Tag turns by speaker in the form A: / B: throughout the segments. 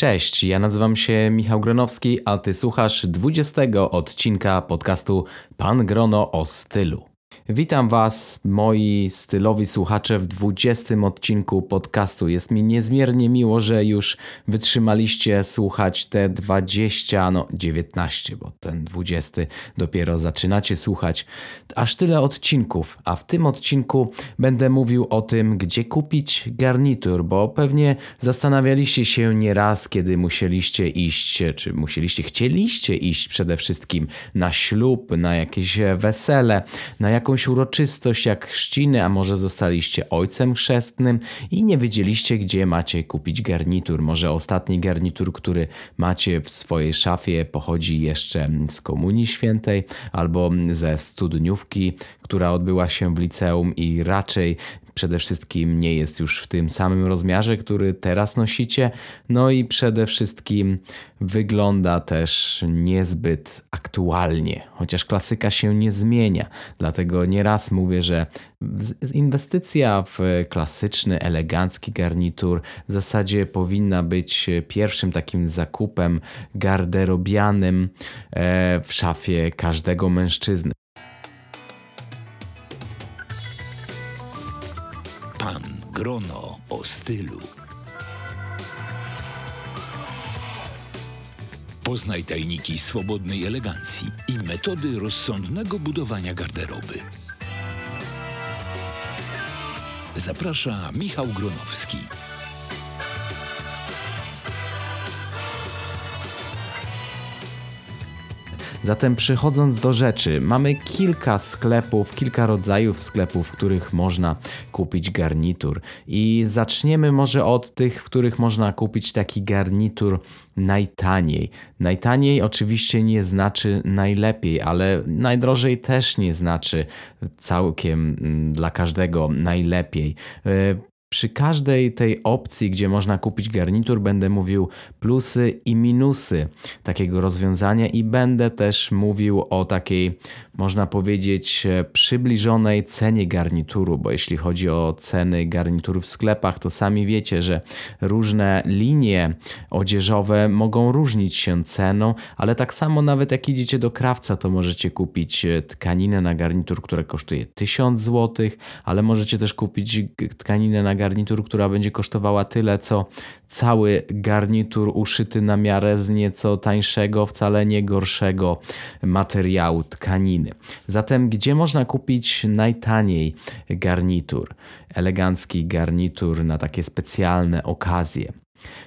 A: Cześć, ja nazywam się Michał Gronowski, a ty słuchasz 20 odcinka podcastu Pan Grono o stylu. Witam Was, moi stylowi słuchacze, w 20 odcinku podcastu. Jest mi niezmiernie miło, że już wytrzymaliście słuchać te 20, no 19, bo ten 20 dopiero zaczynacie słuchać. Aż tyle odcinków, a w tym odcinku będę mówił o tym, gdzie kupić garnitur, bo pewnie zastanawialiście się nieraz, kiedy musieliście iść, czy musieliście, chcieliście iść przede wszystkim na ślub, na jakieś wesele, na jakąś jakąś uroczystość jak chrzciny, a może zostaliście ojcem chrzestnym i nie wiedzieliście, gdzie macie kupić garnitur. Może ostatni garnitur, który macie w swojej szafie, pochodzi jeszcze z Komunii Świętej albo ze studniówki, która odbyła się w liceum i raczej przede wszystkim nie jest już w tym samym rozmiarze, który teraz nosicie, no i przede wszystkim wygląda też niezbyt aktualnie, chociaż klasyka się nie zmienia. Dlatego nieraz mówię, że inwestycja w klasyczny, elegancki garnitur w zasadzie powinna być pierwszym takim zakupem garderobianym e, w szafie każdego mężczyzny.
B: Grono o stylu. Poznaj tajniki swobodnej elegancji i metody rozsądnego budowania garderoby. Zaprasza Michał Gronowski.
A: Zatem przechodząc do rzeczy, mamy kilka sklepów, kilka rodzajów sklepów, w których można kupić garnitur. I zaczniemy może od tych, w których można kupić taki garnitur najtaniej. Najtaniej oczywiście nie znaczy najlepiej, ale najdrożej też nie znaczy całkiem mm, dla każdego najlepiej. Przy każdej tej opcji, gdzie można kupić garnitur, będę mówił plusy i minusy takiego rozwiązania i będę też mówił o takiej, można powiedzieć, przybliżonej cenie garnituru, bo jeśli chodzi o ceny garniturów w sklepach, to sami wiecie, że różne linie odzieżowe mogą różnić się ceną, ale tak samo nawet jak idziecie do krawca, to możecie kupić tkaninę na garnitur, która kosztuje 1000 zł, ale możecie też kupić tkaninę na garnitur, która będzie kosztowała tyle, co cały garnitur uszyty na miarę z nieco tańszego, wcale nie gorszego materiału tkaniny. Zatem, gdzie można kupić najtaniej garnitur? Elegancki garnitur na takie specjalne okazje.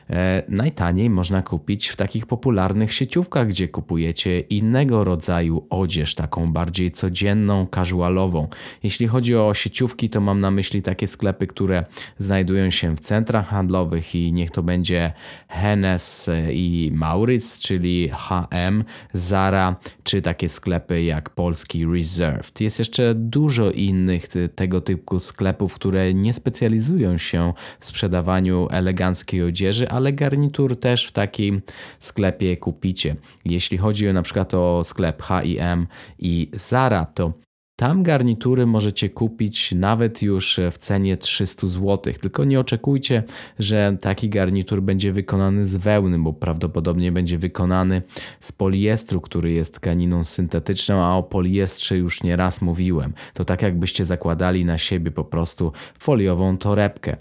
A: E, najtaniej można kupić w takich popularnych sieciówkach, gdzie kupujecie innego rodzaju odzież, taką bardziej codzienną, casualową. Jeśli chodzi o sieciówki, to mam na myśli takie sklepy, które znajdują się w centrach handlowych i niech to będzie Hennes i Maurits, czyli HM, Zara, czy takie sklepy jak polski Reserved. Jest jeszcze dużo innych tego typu sklepów, które nie specjalizują się w sprzedawaniu eleganckiej odzieży, ale garnitur też w takim sklepie kupicie. Jeśli chodzi na przykład o sklep H&M i Zara, to tam garnitury możecie kupić nawet już w cenie 300 zł. Tylko nie oczekujcie, że taki garnitur będzie wykonany z wełny, bo prawdopodobnie będzie wykonany z poliestru, który jest tkaniną syntetyczną, a o poliestrze już nie raz mówiłem. To tak jakbyście zakładali na siebie po prostu foliową torebkę.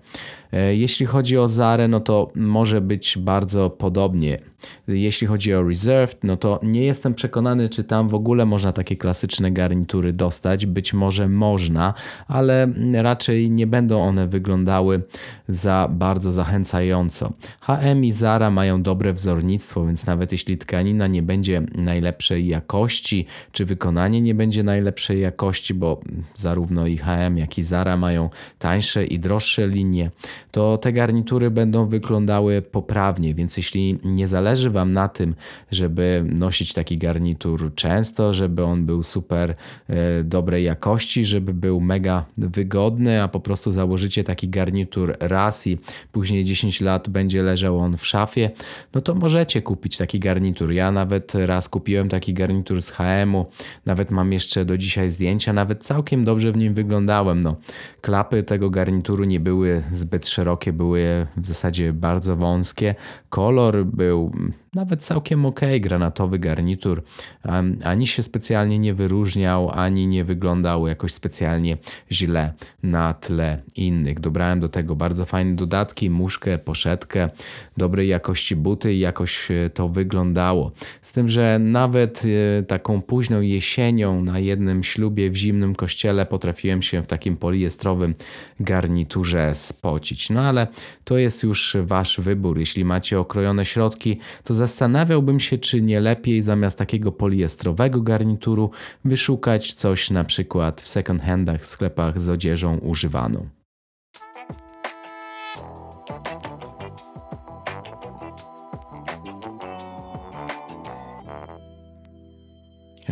A: E, jeśli chodzi o Zarę, no to może być bardzo podobnie. Jeśli chodzi o Reserved, no to nie jestem przekonany, czy tam w ogóle można takie klasyczne garnitury dostać. Być może można, ale raczej nie będą one wyglądały za bardzo zachęcająco. HM i Zara mają dobre wzornictwo, więc nawet jeśli tkanina nie będzie najlepszej jakości, czy wykonanie nie będzie najlepszej jakości, bo zarówno i HM, jak i Zara mają tańsze i droższe linie, to te garnitury będą wyglądały poprawnie, więc jeśli nie zależy zależy Wam na tym, żeby nosić taki garnitur często, żeby on był super e, dobrej jakości, żeby był mega wygodny, a po prostu założycie taki garnitur raz i później 10 lat będzie leżał on w szafie, no to możecie kupić taki garnitur. Ja nawet raz kupiłem taki garnitur z HM-u, nawet mam jeszcze do dzisiaj zdjęcia, nawet całkiem dobrze w nim wyglądałem. No, klapy tego garnituru nie były zbyt szerokie, były w zasadzie bardzo wąskie. Kolor był nawet całkiem ok, granatowy garnitur. Ani się specjalnie nie wyróżniał, ani nie wyglądał jakoś specjalnie źle na tle innych. Dobrałem do tego bardzo fajne dodatki, muszkę, poszetkę, dobrej jakości buty i jakoś e, to wyglądało. Z tym, że nawet e, taką późną jesienią na jednym ślubie w zimnym kościele potrafiłem się w takim poliestrowym garniturze spocić. No ale to jest już wasz wybór. Jeśli macie okrojone środki, to zastanawiałbym się, czy nie lepiej zamiast takiego poliestrowego garnituru wyszukać coś na przykład w second handach, sklepach z odzieżą używaną.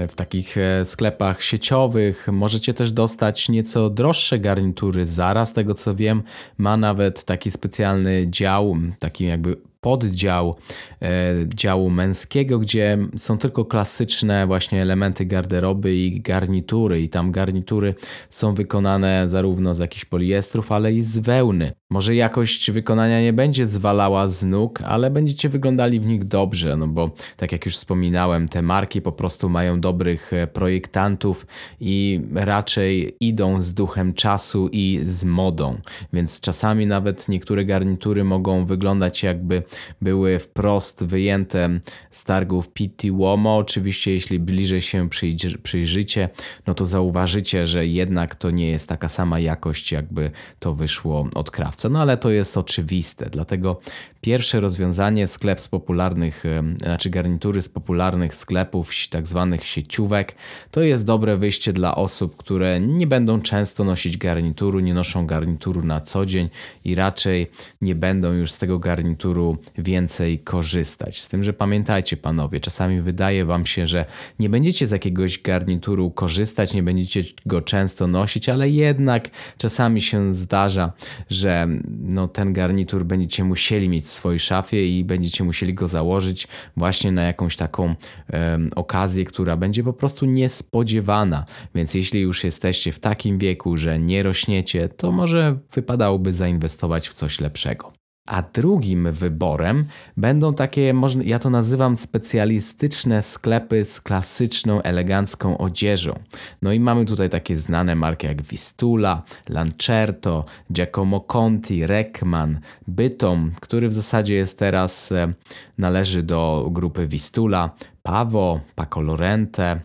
A: w takich e, sklepach sieciowych. Możecie też dostać nieco droższe garnitury. Zaraz, tego co wiem, ma nawet taki specjalny dział, taki jakby poddział e, działu męskiego, gdzie są tylko klasyczne właśnie elementy garderoby i garnitury i tam garnitury są wykonane zarówno z jakichś poliestrów, ale i z wełny. Może jakość wykonania nie będzie zwalała z nóg, ale będziecie wyglądali w nich dobrze, no bo tak jak już wspominałem, te marki po prostu mają dobrych e, projektantów i raczej idą z duchem czasu i z modą. Więc czasami nawet niektóre garnitury mogą wyglądać jakby były wprost wyjęte z targów Pitti Uomo. Oczywiście, jeśli bliżej się przyjrzycie, no to zauważycie, że jednak to nie jest taka sama jakość, jakby to wyszło od krawca. No ale to jest oczywiste, dlatego Pierwsze rozwiązanie sklep z popularnych, znaczy garnitury z popularnych sklepów, tak zwanych sieciówek, to jest dobre wyjście dla osób, które nie będą często nosić garnituru, nie noszą garnituru na co dzień i raczej nie będą już z tego garnituru więcej korzystać. Z tym, że pamiętajcie panowie, czasami wydaje wam się, że nie będziecie z jakiegoś garnituru korzystać, nie będziecie go często nosić, ale jednak czasami się zdarza, że no, ten garnitur będziecie musieli mieć w swojej szafie i będziecie musieli go założyć właśnie na jakąś taką um, okazję, która będzie po prostu niespodziewana. Więc jeśli już jesteście w takim wieku, że nie rośniecie, to może wypadałoby zainwestować w coś lepszego. A drugim wyborem będą takie, ja to nazywam specjalistyczne sklepy z klasyczną, elegancką odzieżą. No i mamy tutaj takie znane marki jak Vistula, Lancerto, Giacomo Conti, Reckman, Bytom, który w zasadzie jest teraz, e, należy do grupy Vistula, Pavo, Paco Lorente,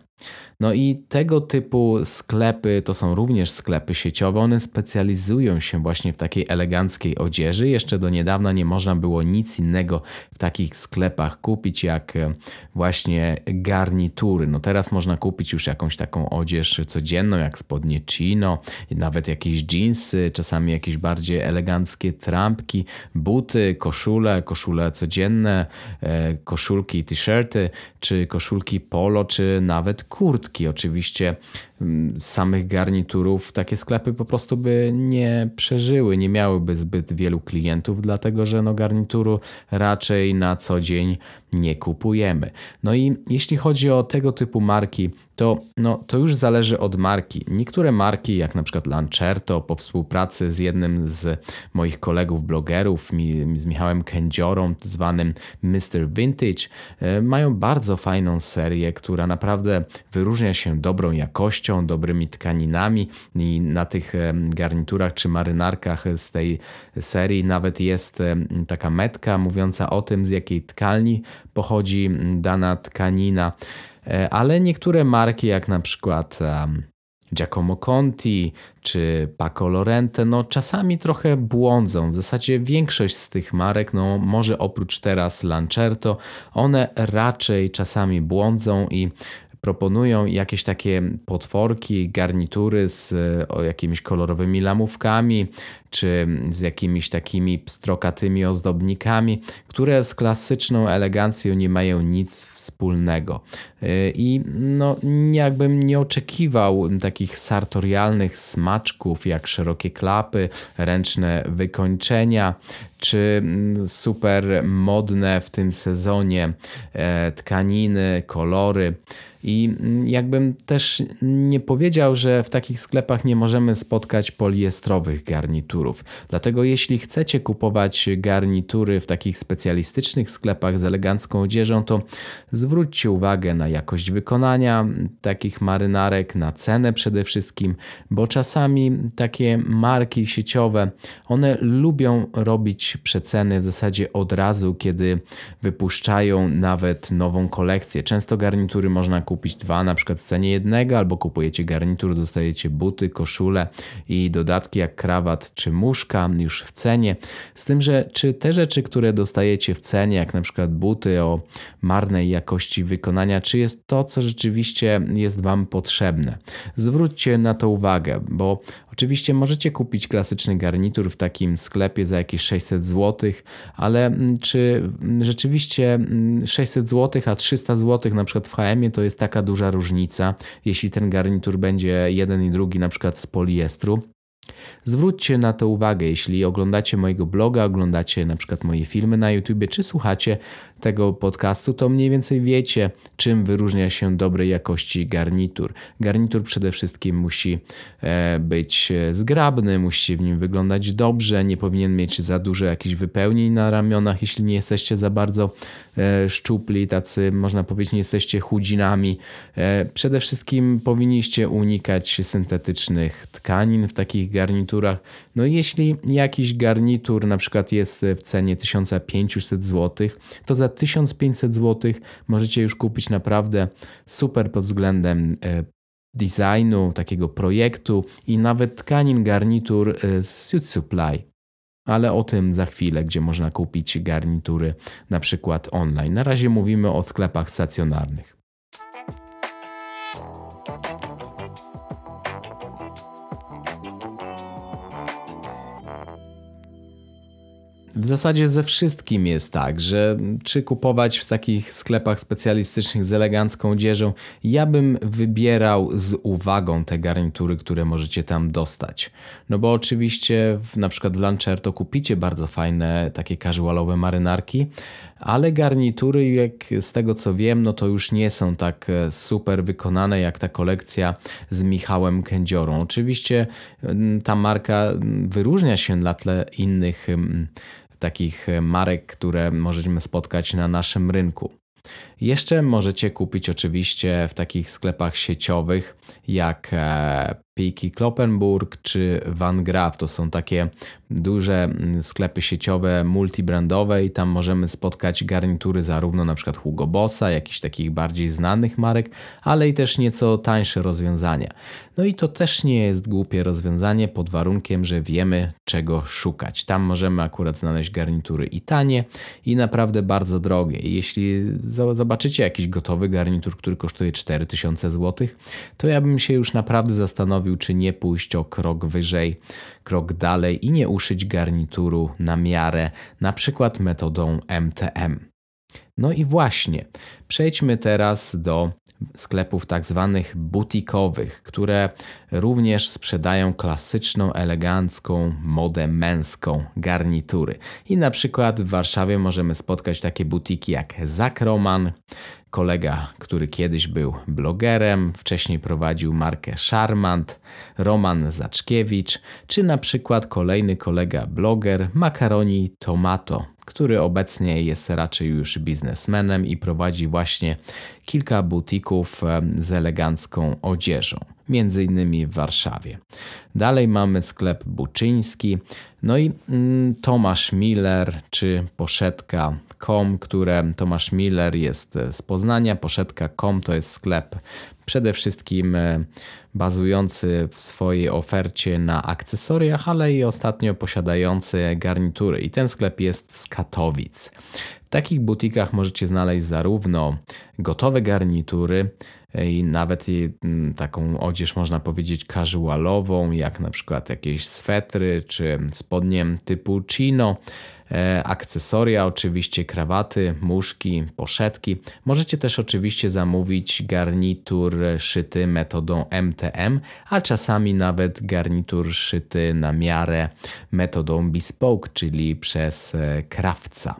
A: no i tego typu sklepy to są również sklepy sieciowe. One specjalizują się właśnie w takiej eleganckiej odzieży. Jeszcze do niedawna nie można było nic innego w takich sklepach kupić jak e, właśnie garnitury. No teraz można kupić już jakąś taką odzież codzienną, jak spodnie chino, nawet jakieś jeansy, czasami jakieś bardziej eleganckie trampki, buty, koszule, koszule codzienne, e, koszulki, t-shirty, czy koszulki polo, czy nawet kurt kurtki. Oczywiście samych garniturów takie sklepy po prostu by nie przeżyły, nie miałyby zbyt wielu klientów, dlatego że no garnituru raczej na co dzień nie kupujemy. No i jeśli chodzi o tego typu marki, to, no, to już zależy od marki. Niektóre marki, jak na przykład Lancerto, po współpracy z jednym z moich kolegów blogerów, z Michałem Kędziorą, zwanym Mr. Vintage, e, mają bardzo fajną serię, która naprawdę wyróżnia się dobrą jakością, dobrymi tkaninami i na tych e, garniturach czy marynarkach z tej serii nawet jest e, taka metka mówiąca o tym, z jakiej tkalni pochodzi dana tkanina. E, ale niektóre marki, jak na przykład Giacomo Conti czy Paco Lorente, no czasami trochę błądzą. W zasadzie większość z tych marek, no może oprócz teraz Lancerto, one raczej czasami błądzą i proponują jakieś takie potworki, garnitury z o, jakimiś kolorowymi lamówkami, czy z jakimiś takimi pstrokatymi ozdobnikami, które z klasyczną elegancją nie mają nic wspólnego. Y, I no, jakbym nie oczekiwał takich sartorialnych smaczków jak szerokie klapy, ręczne wykończenia, czy mm, super modne w tym sezonie e, tkaniny, kolory. I jakbym też nie powiedział, że w takich sklepach nie możemy spotkać poliestrowych garniturów. Dlatego jeśli chcecie kupować garnitury w takich specjalistycznych sklepach z elegancką odzieżą, to zwróćcie uwagę na jakość wykonania takich marynarek, na cenę przede wszystkim, bo czasami takie marki sieciowe, one lubią robić przeceny w zasadzie od razu, kiedy wypuszczają nawet nową kolekcję. Często garnitury można kupić kupić dwa na przykład w cenie jednego, albo kupujecie garnitur, dostajecie buty, koszule i dodatki jak krawat czy muszka już w cenie. Z tym, że czy te rzeczy, które dostajecie w cenie, jak na przykład buty o marnej jakości wykonania, czy jest to, co rzeczywiście jest Wam potrzebne. Zwróćcie na to uwagę, bo Oczywiście możecie kupić klasyczny garnitur w takim sklepie za jakieś 600 zł, ale mm, czy rzeczywiście 600 mm, zł, a 300 zł na przykład w HM to jest taka duża różnica, jeśli ten garnitur będzie jeden i drugi na przykład z poliestru? Zwróćcie na to uwagę, jeśli oglądacie mojego bloga, oglądacie na przykład moje filmy na YouTube, czy słuchacie tego podcastu, to mniej więcej wiecie, czym wyróżnia się dobrej jakości garnitur. Garnitur przede wszystkim musi e, być zgrabny, musi w nim wyglądać dobrze, nie powinien mieć za dużo jakichś wypełnień na ramionach, jeśli nie jesteście za bardzo e, szczupli, tacy można powiedzieć, nie jesteście chudzinami. E, przede wszystkim powinniście unikać syntetycznych tkanin w takich garniturach. No jeśli jakiś garnitur na przykład jest w cenie 1500 zł, to za 1500 zł możecie już kupić naprawdę super pod względem e, designu, takiego projektu i nawet tkanin garnitur e, z Suit Supply. Ale o tym za chwilę, gdzie można kupić garnitury na przykład online. Na razie mówimy o sklepach stacjonarnych. W zasadzie ze wszystkim jest tak, że czy kupować w takich sklepach specjalistycznych z elegancką odzieżą, ja bym wybierał z uwagą te garnitury, które możecie tam dostać. No bo oczywiście w, na przykład w Lancer to kupicie bardzo fajne takie casualowe marynarki, ale garnitury, jak z tego co wiem, no to już nie są tak e, super wykonane jak ta kolekcja z Michałem Kędziorą. Oczywiście ta marka wyróżnia się na tle innych takich e, marek, które możemy spotkać na naszym rynku. Jeszcze możecie kupić oczywiście w takich sklepach sieciowych jak e, Piki Kloppenburg czy Van Graaf. To są takie duże mm, sklepy sieciowe, multibrandowe i tam możemy spotkać garnitury zarówno na przykład Hugo Bossa, jakichś takich bardziej znanych marek, ale i też nieco tańsze rozwiązania. No i to też nie jest głupie rozwiązanie pod warunkiem, że wiemy czego szukać. Tam możemy akurat znaleźć garnitury i tanie i naprawdę bardzo drogie. Jeśli zobaczycie jakiś gotowy garnitur, który kosztuje 4000 zł, to ja bym się już naprawdę zastanowił, czy nie pójść o krok wyżej, krok dalej i nie uszyć garnituru na miarę, na przykład metodą MTM. No i właśnie, przejdźmy teraz do sklepów tak zwanych butikowych, które również sprzedają klasyczną, elegancką modę męską, garnitury. I na przykład w Warszawie możemy spotkać takie butiki jak Zakroman, kolega, który kiedyś był blogerem, wcześniej prowadził markę Charmant, Roman Zaczkiewicz, czy na przykład kolejny kolega bloger Makaroni Tomato, który obecnie jest raczej już biznesmenem i prowadzi właśnie kilka butików z elegancką odzieżą, między innymi w Warszawie. Dalej mamy sklep Buczyński, no i mm, Tomasz Miller czy Poszetka.com, które Tomasz Miller jest z Poznania, Poszetka.com to jest sklep przede wszystkim e, bazujący w swojej ofercie na akcesoriach, ale i ostatnio posiadający garnitury. I ten sklep jest z Katowic. W takich butikach możecie znaleźć zarówno gotowe garnitury, i nawet mm, taką odzież można powiedzieć casualową, jak na przykład jakieś swetry czy spodnie typu chino. E, akcesoria, oczywiście krawaty, muszki, poszetki. Możecie też oczywiście zamówić garnitur szyty metodą MTM, a czasami nawet garnitur szyty na miarę metodą bespoke, czyli przez e, krawca.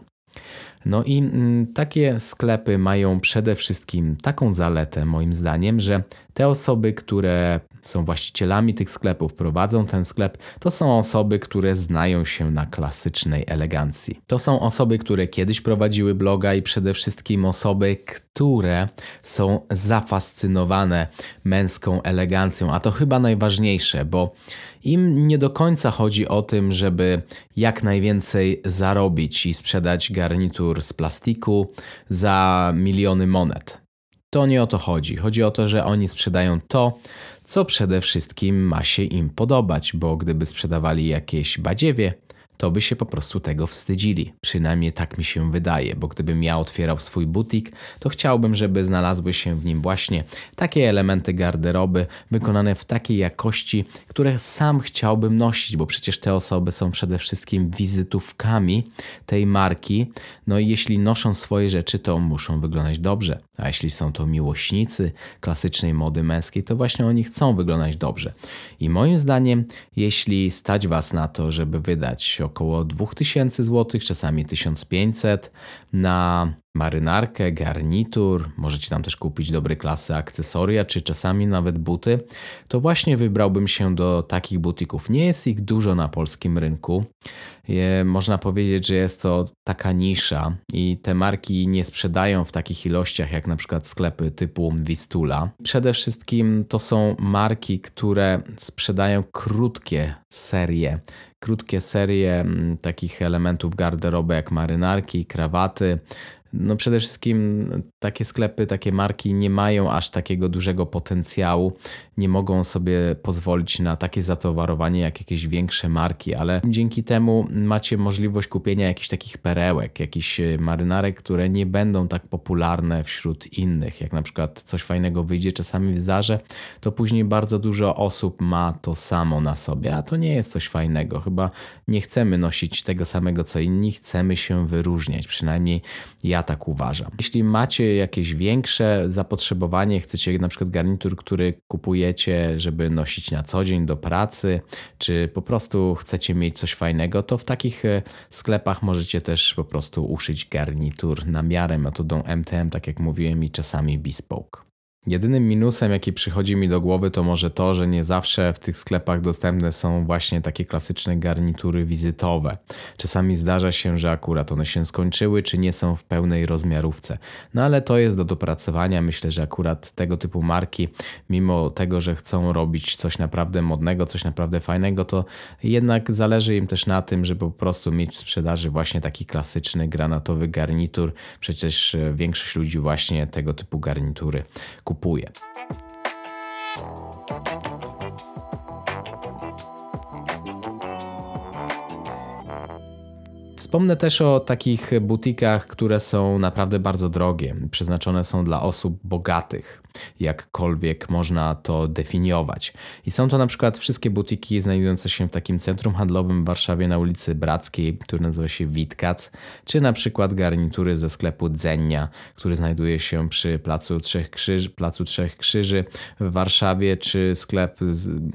A: No i mm, takie sklepy mają przede wszystkim taką zaletę, moim zdaniem, że te osoby, które są właścicielami tych sklepów, prowadzą ten sklep, to są osoby, które znają się na klasycznej elegancji. To są osoby, które kiedyś prowadziły bloga i przede wszystkim osoby, które są zafascynowane męską elegancją, a to chyba najważniejsze, bo im nie do końca chodzi o tym, żeby jak najwięcej zarobić i sprzedać garnitur z plastiku za miliony monet. To nie o to chodzi. Chodzi o to, że oni sprzedają to, co przede wszystkim ma się im podobać, bo gdyby sprzedawali jakieś badziewie, to by się po prostu tego wstydzili. Przynajmniej tak mi się wydaje, bo gdybym ja otwierał swój butik, to chciałbym, żeby znalazły się w nim właśnie takie elementy garderoby wykonane w takiej jakości, które sam chciałbym nosić, bo przecież te osoby są przede wszystkim wizytówkami tej marki. No i jeśli noszą swoje rzeczy, to muszą wyglądać dobrze. A jeśli są to miłośnicy klasycznej mody męskiej, to właśnie oni chcą wyglądać dobrze. I moim zdaniem, jeśli stać Was na to, żeby wydać około 2000 zł, czasami 1500 na marynarkę, garnitur, możecie tam też kupić dobre klasy akcesoria, czy czasami nawet buty, to właśnie wybrałbym się do takich butików. Nie jest ich dużo na polskim rynku. Można powiedzieć, że jest to taka nisza i te marki nie sprzedają w takich ilościach jak na przykład sklepy typu Wistula. Przede wszystkim to są marki, które sprzedają krótkie serie, krótkie serie mm, takich elementów garderoby jak marynarki, krawaty, no przede wszystkim takie sklepy, takie marki nie mają aż takiego dużego potencjału, nie mogą sobie pozwolić na takie zatowarowanie jak jakieś większe marki, ale dzięki temu macie możliwość kupienia jakichś takich perełek, jakichś e, marynarek, które nie będą tak popularne wśród innych. Jak na przykład coś fajnego wyjdzie czasami w Zarze, to później bardzo dużo osób ma to samo na sobie, a to nie jest coś fajnego. Chyba nie chcemy nosić tego samego co inni, chcemy się wyróżniać. Przynajmniej ja tak uważam. Jeśli macie jakieś większe zapotrzebowanie, chcecie na przykład garnitur, który kupujecie, żeby nosić na co dzień do pracy, czy po prostu chcecie mieć coś fajnego, to w takich e, sklepach możecie też po prostu uszyć garnitur na miarę metodą MTM, tak jak mówiłem, i czasami bespoke. Jedynym minusem, jaki przychodzi mi do głowy, to może to, że nie zawsze w tych sklepach dostępne są właśnie takie klasyczne garnitury wizytowe. Czasami zdarza się, że akurat one się skończyły, czy nie są w pełnej rozmiarówce. No ale to jest do dopracowania. Myślę, że akurat tego typu marki, mimo tego, że chcą robić coś naprawdę modnego, coś naprawdę fajnego, to jednak zależy im też na tym, żeby po prostu mieć w sprzedaży właśnie taki klasyczny granatowy garnitur. Przecież większość ludzi właśnie tego typu garnitury kupuje kupuje. Wspomnę też o takich butikach, które są naprawdę bardzo drogie. Przeznaczone są dla osób bogatych jakkolwiek można to definiować. I są to na przykład wszystkie butiki znajdujące się w takim centrum handlowym w Warszawie na ulicy Brackiej, który nazywa się Witkac, czy na przykład garnitury ze sklepu Dzenia, który znajduje się przy Placu Trzech, Krzyż, Placu Trzech Krzyży w Warszawie, czy sklep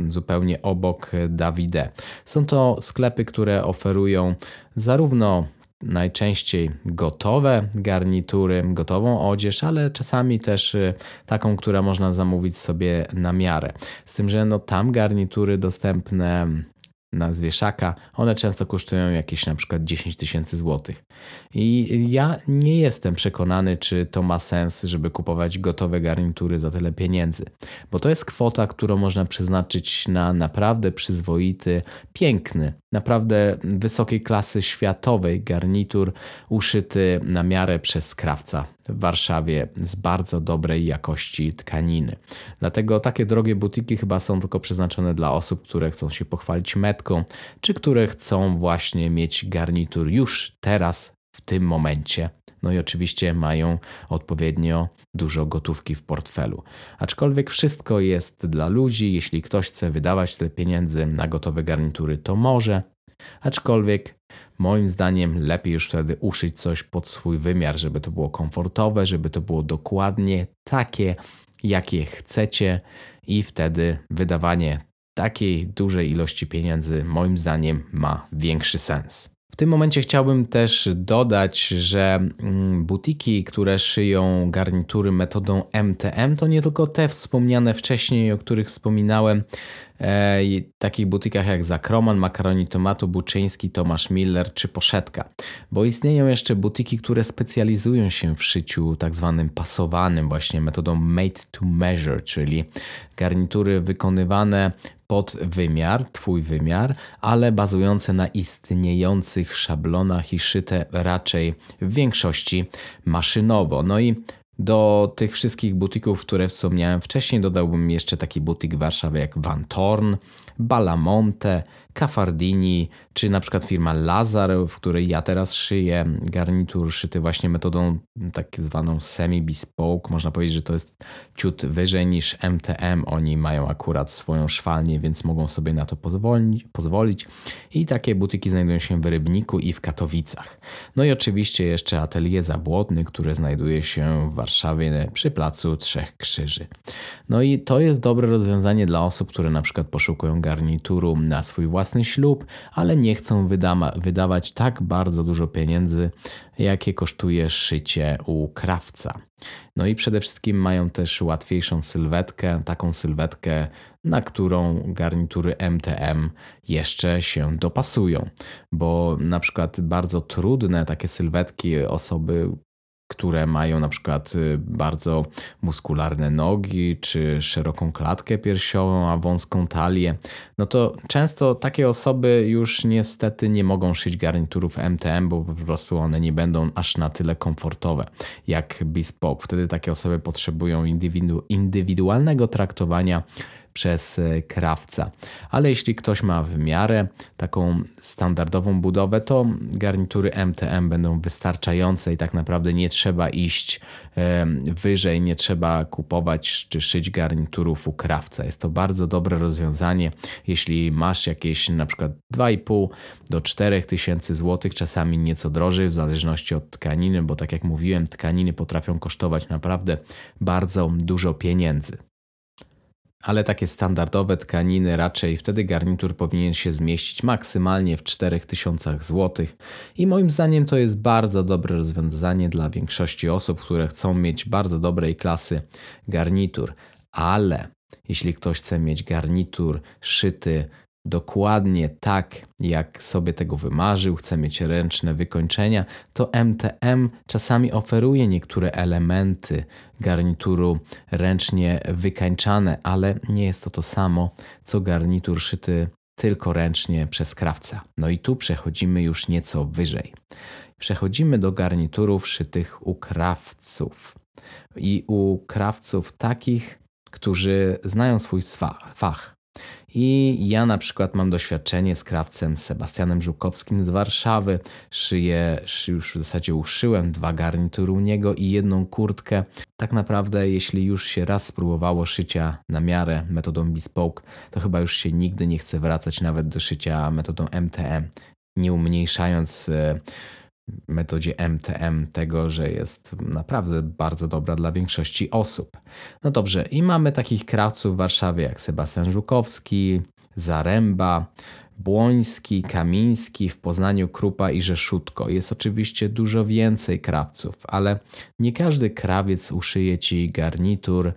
A: zupełnie obok Davide. Są to sklepy, które oferują zarówno najczęściej gotowe garnitury, gotową odzież, ale czasami też y, taką, która można zamówić sobie na miarę. Z tym, że no tam garnitury dostępne na zwieszaka, one często kosztują jakieś na przykład 10 tysięcy złotych. I ja nie jestem przekonany, czy to ma sens, żeby kupować gotowe garnitury za tyle pieniędzy, bo to jest kwota, którą można przeznaczyć na naprawdę przyzwoity, piękny, naprawdę wysokiej klasy światowej garnitur uszyty na miarę przez krawca w Warszawie z bardzo dobrej jakości tkaniny. Dlatego takie drogie butiki chyba są tylko przeznaczone dla osób, które chcą się pochwalić metką, czy które chcą właśnie mieć garnitur już teraz w tym momencie. No i oczywiście mają odpowiednio dużo gotówki w portfelu. Aczkolwiek wszystko jest dla ludzi. Jeśli ktoś chce wydawać tyle pieniędzy na gotowe garnitury, to może. Aczkolwiek moim zdaniem lepiej już wtedy uszyć coś pod swój wymiar, żeby to było komfortowe, żeby to było dokładnie takie, jakie chcecie, i wtedy wydawanie takiej dużej ilości pieniędzy, moim zdaniem, ma większy sens. W tym momencie chciałbym też dodać, że mm, butiki, które szyją garnitury metodą MTM, to nie tylko te wspomniane wcześniej, o których wspominałem, e, takich butikach jak Zakroman, Makaroni Tomatu, Buczyński, Tomasz Miller czy Poszetka. Bo istnieją jeszcze butiki, które specjalizują się w szyciu tak zwanym pasowanym właśnie metodą made to measure, czyli garnitury wykonywane pod wymiar, twój wymiar, ale bazujące na istniejących szablonach i szyte raczej w większości maszynowo. No i do tych wszystkich butików, które wspomniałem wcześniej, dodałbym jeszcze taki butik w Warszawie jak Van Torn, Balamonte, Cafardini, czy na przykład firma Lazar, w której ja teraz szyję garnitur szyty właśnie metodą tak zwaną semi-bespoke. Można powiedzieć, że to jest ciut wyżej niż MTM. Oni mają akurat swoją szwalnię, więc mogą sobie na to pozwolić. pozwolić. I takie butyki znajdują się w Rybniku i w Katowicach. No i oczywiście jeszcze atelier Zabłotny, które znajduje się w Warszawie przy Placu Trzech Krzyży. No i to jest dobre rozwiązanie dla osób, które na przykład poszukują garnituru na swój własny ślub, ale nie chcą wydawać tak bardzo dużo pieniędzy, jakie kosztuje szycie u krawca. No i przede wszystkim mają też łatwiejszą sylwetkę, taką sylwetkę, na którą garnitury MTM jeszcze się dopasują, bo na przykład bardzo trudne takie sylwetki osoby które mają na przykład y, bardzo muskularne nogi, czy szeroką klatkę piersiową, a wąską talię, no to często takie osoby już niestety nie mogą szyć garniturów MTM, bo po prostu one nie będą aż na tyle komfortowe jak bespoke. Wtedy takie osoby potrzebują indywidu indywidualnego traktowania przez e, krawca. Ale jeśli ktoś ma w miarę taką standardową budowę, to garnitury MTM będą wystarczające i tak naprawdę nie trzeba iść e, wyżej, nie trzeba kupować czy szyć garniturów u krawca. Jest to bardzo dobre rozwiązanie, jeśli masz jakieś na przykład 2,5 do 4 tysięcy złotych, czasami nieco drożej w zależności od tkaniny, bo tak jak mówiłem, tkaniny potrafią kosztować naprawdę bardzo dużo pieniędzy ale takie standardowe tkaniny raczej wtedy garnitur powinien się zmieścić maksymalnie w 4000 zł i moim zdaniem to jest bardzo dobre rozwiązanie dla większości osób, które chcą mieć bardzo dobrej klasy garnitur, ale jeśli ktoś chce mieć garnitur szyty dokładnie tak, jak sobie tego wymarzył, chce mieć ręczne wykończenia, to MTM czasami oferuje niektóre elementy garnituru ręcznie wykańczane, ale nie jest to to samo, co garnitur szyty tylko ręcznie przez krawca. No i tu przechodzimy już nieco wyżej. Przechodzimy do garniturów szytych u krawców. I u krawców takich, którzy znają swój fach, i ja na przykład mam doświadczenie z krawcem Sebastianem Żukowskim z Warszawy. Szyję, już w zasadzie uszyłem dwa garnitury u niego i jedną kurtkę. Tak naprawdę, jeśli już się raz spróbowało szycia na miarę metodą bespoke, to chyba już się nigdy nie chce wracać nawet do szycia metodą MTM, nie umniejszając e, metodzie MTM tego, że jest naprawdę bardzo dobra dla większości osób. No dobrze, i mamy takich krawców w Warszawie jak Sebastian Żukowski, Zaręba, Błoński, Kamiński, w Poznaniu Krupa i Rzeszutko. Jest oczywiście dużo więcej krawców, ale nie każdy krawiec uszyje ci garnitur,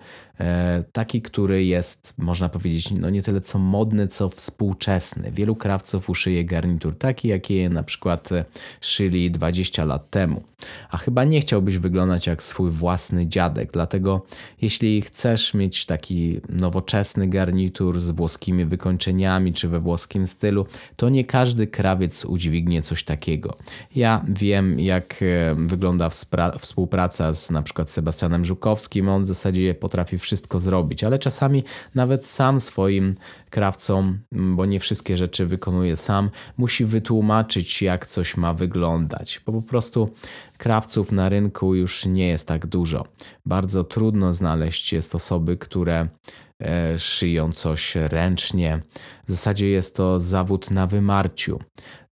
A: taki, który jest, można powiedzieć, no nie tyle co modny, co współczesny. Wielu krawców uszyje garnitur taki, jaki na przykład e, szyli 20 lat temu. A chyba nie chciałbyś wyglądać jak swój własny dziadek, dlatego jeśli chcesz mieć taki nowoczesny garnitur z włoskimi wykończeniami czy we włoskim stylu, to nie każdy krawiec udźwignie coś takiego. Ja wiem, jak e, wygląda współpraca z na przykład Sebastianem Żukowskim. On w zasadzie potrafi wszystko zrobić, ale czasami nawet sam swoim krawcom, bo nie wszystkie rzeczy wykonuje sam, musi wytłumaczyć, jak coś ma wyglądać, bo po prostu krawców na rynku już nie jest tak dużo. Bardzo trudno znaleźć jest osoby, które szyją coś ręcznie. W zasadzie jest to zawód na wymarciu.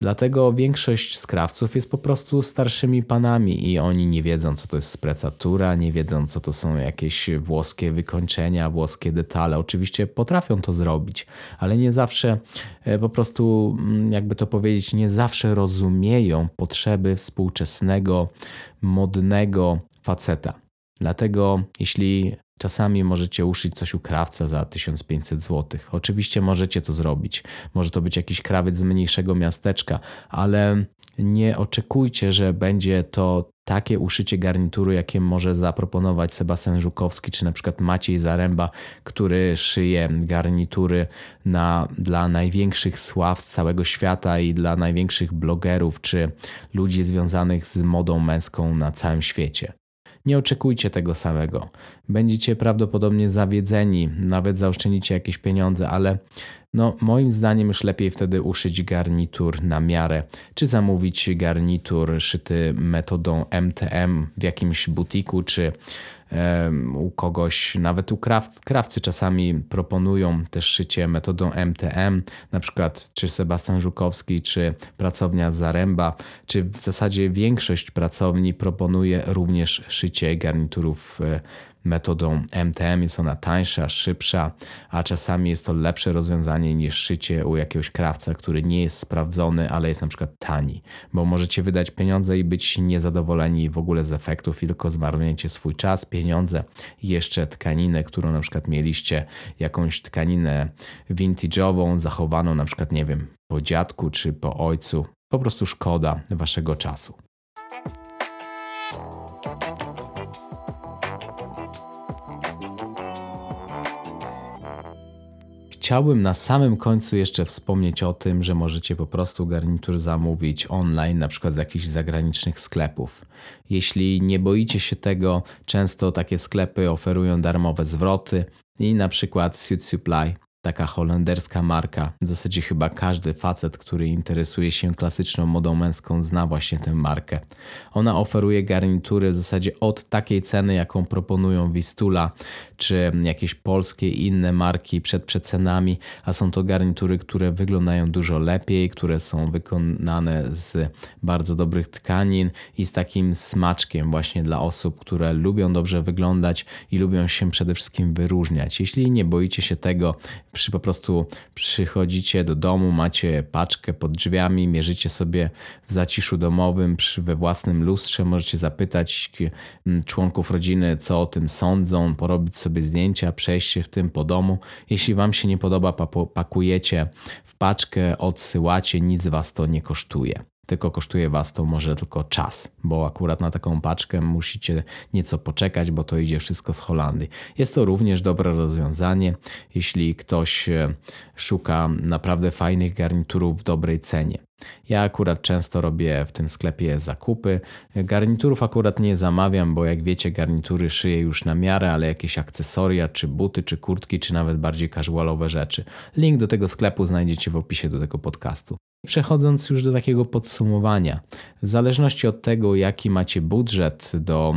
A: Dlatego większość skrawców jest po prostu starszymi panami i oni nie wiedzą, co to jest sprecatura, nie wiedzą, co to są jakieś włoskie wykończenia, włoskie detale. Oczywiście potrafią to zrobić, ale nie zawsze e, po prostu, mm, jakby to powiedzieć, nie zawsze rozumieją potrzeby współczesnego, modnego faceta. Dlatego, jeśli Czasami możecie uszyć coś u krawca za 1500 zł. Oczywiście możecie to zrobić. Może to być jakiś krawiec z mniejszego miasteczka, ale nie oczekujcie, że będzie to takie uszycie garnituru, jakie może zaproponować Sebastian Żukowski, czy na przykład Maciej Zaręba, który szyje garnitury na, dla największych sław z całego świata i dla największych blogerów, czy ludzi związanych z modą męską na całym świecie. Nie oczekujcie tego samego. Będziecie prawdopodobnie zawiedzeni, nawet zaoszczędzicie jakieś pieniądze, ale no, moim zdaniem już lepiej wtedy uszyć garnitur na miarę, czy zamówić garnitur szyty metodą MTM w jakimś butiku, czy u kogoś, nawet u kraw, krawcy czasami proponują też szycie metodą MTM, na przykład czy Sebastian Żukowski, czy pracownia Zaręba, czy w zasadzie większość pracowni proponuje również szycie garniturów e, metodą MTM jest ona tańsza, szybsza, a czasami jest to lepsze rozwiązanie niż szycie u jakiegoś krawca, który nie jest sprawdzony, ale jest na przykład tani, bo możecie wydać pieniądze i być niezadowoleni w ogóle z efektów tylko zmarnujecie swój czas, pieniądze jeszcze tkaninę, którą na przykład mieliście, jakąś tkaninę vintage'ową, zachowaną na przykład, nie wiem, po dziadku czy po ojcu. Po prostu szkoda waszego czasu. Chciałbym na samym końcu jeszcze wspomnieć o tym, że możecie po prostu garnitur zamówić online, na przykład z jakichś zagranicznych sklepów. Jeśli nie boicie się tego, często takie sklepy oferują darmowe zwroty i na przykład Suit Supply taka holenderska marka. W zasadzie chyba każdy facet, który interesuje się klasyczną modą męską, zna właśnie tę markę. Ona oferuje garnitury w zasadzie od takiej ceny, jaką proponują Wistula, czy jakieś polskie inne marki przed przecenami, a są to garnitury, które wyglądają dużo lepiej, które są wykonane z bardzo dobrych tkanin i z takim smaczkiem właśnie dla osób, które lubią dobrze wyglądać i lubią się przede wszystkim wyróżniać. Jeśli nie boicie się tego, przy, po prostu przychodzicie do domu, macie paczkę pod drzwiami, mierzycie sobie w zaciszu domowym, przy, we własnym lustrze, możecie zapytać członków rodziny, co o tym sądzą, porobić sobie zdjęcia, przejść w tym po domu. Jeśli Wam się nie podoba, pakujecie w paczkę, odsyłacie, nic Was to nie kosztuje tylko kosztuje Was to może tylko czas, bo akurat na taką paczkę musicie nieco poczekać, bo to idzie wszystko z Holandii. Jest to również dobre rozwiązanie, jeśli ktoś e, szuka naprawdę fajnych garniturów w dobrej cenie. Ja akurat często robię w tym sklepie zakupy. Garniturów akurat nie zamawiam, bo jak wiecie, garnitury szyję już na miarę, ale jakieś akcesoria, czy buty, czy kurtki, czy nawet bardziej casualowe rzeczy. Link do tego sklepu znajdziecie w opisie do tego podcastu. Przechodząc już do takiego podsumowania, w zależności od tego, jaki macie budżet do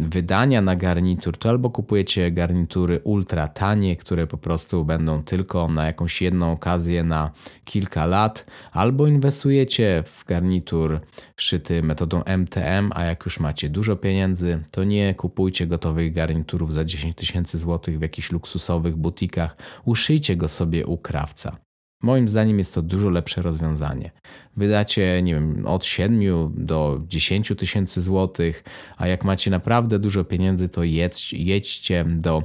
A: wydania na garnitur, to albo kupujecie garnitury ultra tanie, które po prostu będą tylko na jakąś jedną okazję na kilka lat, albo inwestujecie w garnitur szyty metodą MTM, a jak już macie dużo pieniędzy, to nie kupujcie gotowych garniturów za 10 tysięcy złotych w jakichś luksusowych butikach, uszyjcie go sobie u krawca. Moim zdaniem jest to dużo lepsze rozwiązanie. Wydacie, nie wiem, od 7 do 10 tysięcy złotych, a jak macie naprawdę dużo pieniędzy, to jedź, jedźcie do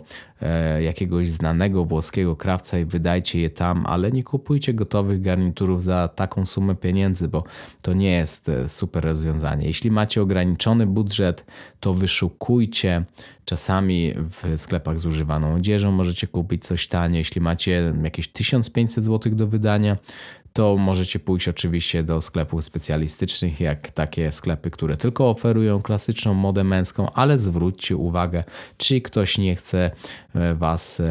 A: jakiegoś znanego włoskiego krawca i wydajcie je tam, ale nie kupujcie gotowych garniturów za taką sumę pieniędzy, bo to nie jest e, super rozwiązanie. Jeśli macie ograniczony budżet, to wyszukujcie. Czasami w sklepach z używaną odzieżą możecie kupić coś tanie. Jeśli macie jakieś 1500 zł do wydania, to możecie pójść oczywiście do sklepów specjalistycznych, jak takie sklepy, które tylko oferują klasyczną modę męską, ale zwróćcie uwagę, czy ktoś nie chce e, Was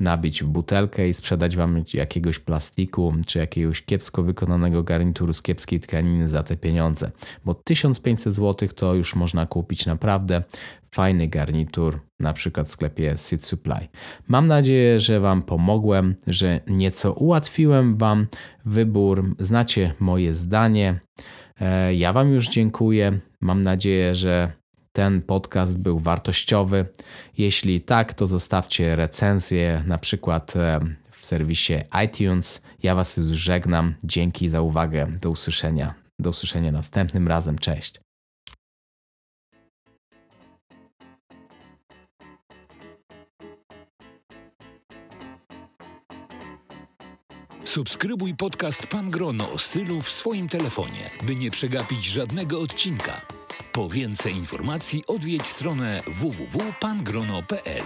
A: nabić w butelkę i sprzedać Wam jakiegoś plastiku, czy jakiegoś kiepsko wykonanego garnituru z kiepskiej tkaniny za te pieniądze, bo 1500 zł to już można kupić naprawdę fajny garnitur, na przykład w sklepie Seed Supply. Mam nadzieję, że Wam pomogłem, że nieco ułatwiłem Wam wybór. Znacie moje zdanie. E, ja Wam już dziękuję. Mam nadzieję, że ten podcast był wartościowy. Jeśli tak, to zostawcie recenzję, na przykład e, w serwisie iTunes. Ja Was już żegnam. Dzięki za uwagę. Do usłyszenia. Do usłyszenia następnym razem. Cześć.
B: Subskrybuj podcast Pan Grono o stylu w swoim telefonie, by nie przegapić żadnego odcinka. Po więcej informacji odwiedź stronę www.pangrono.pl.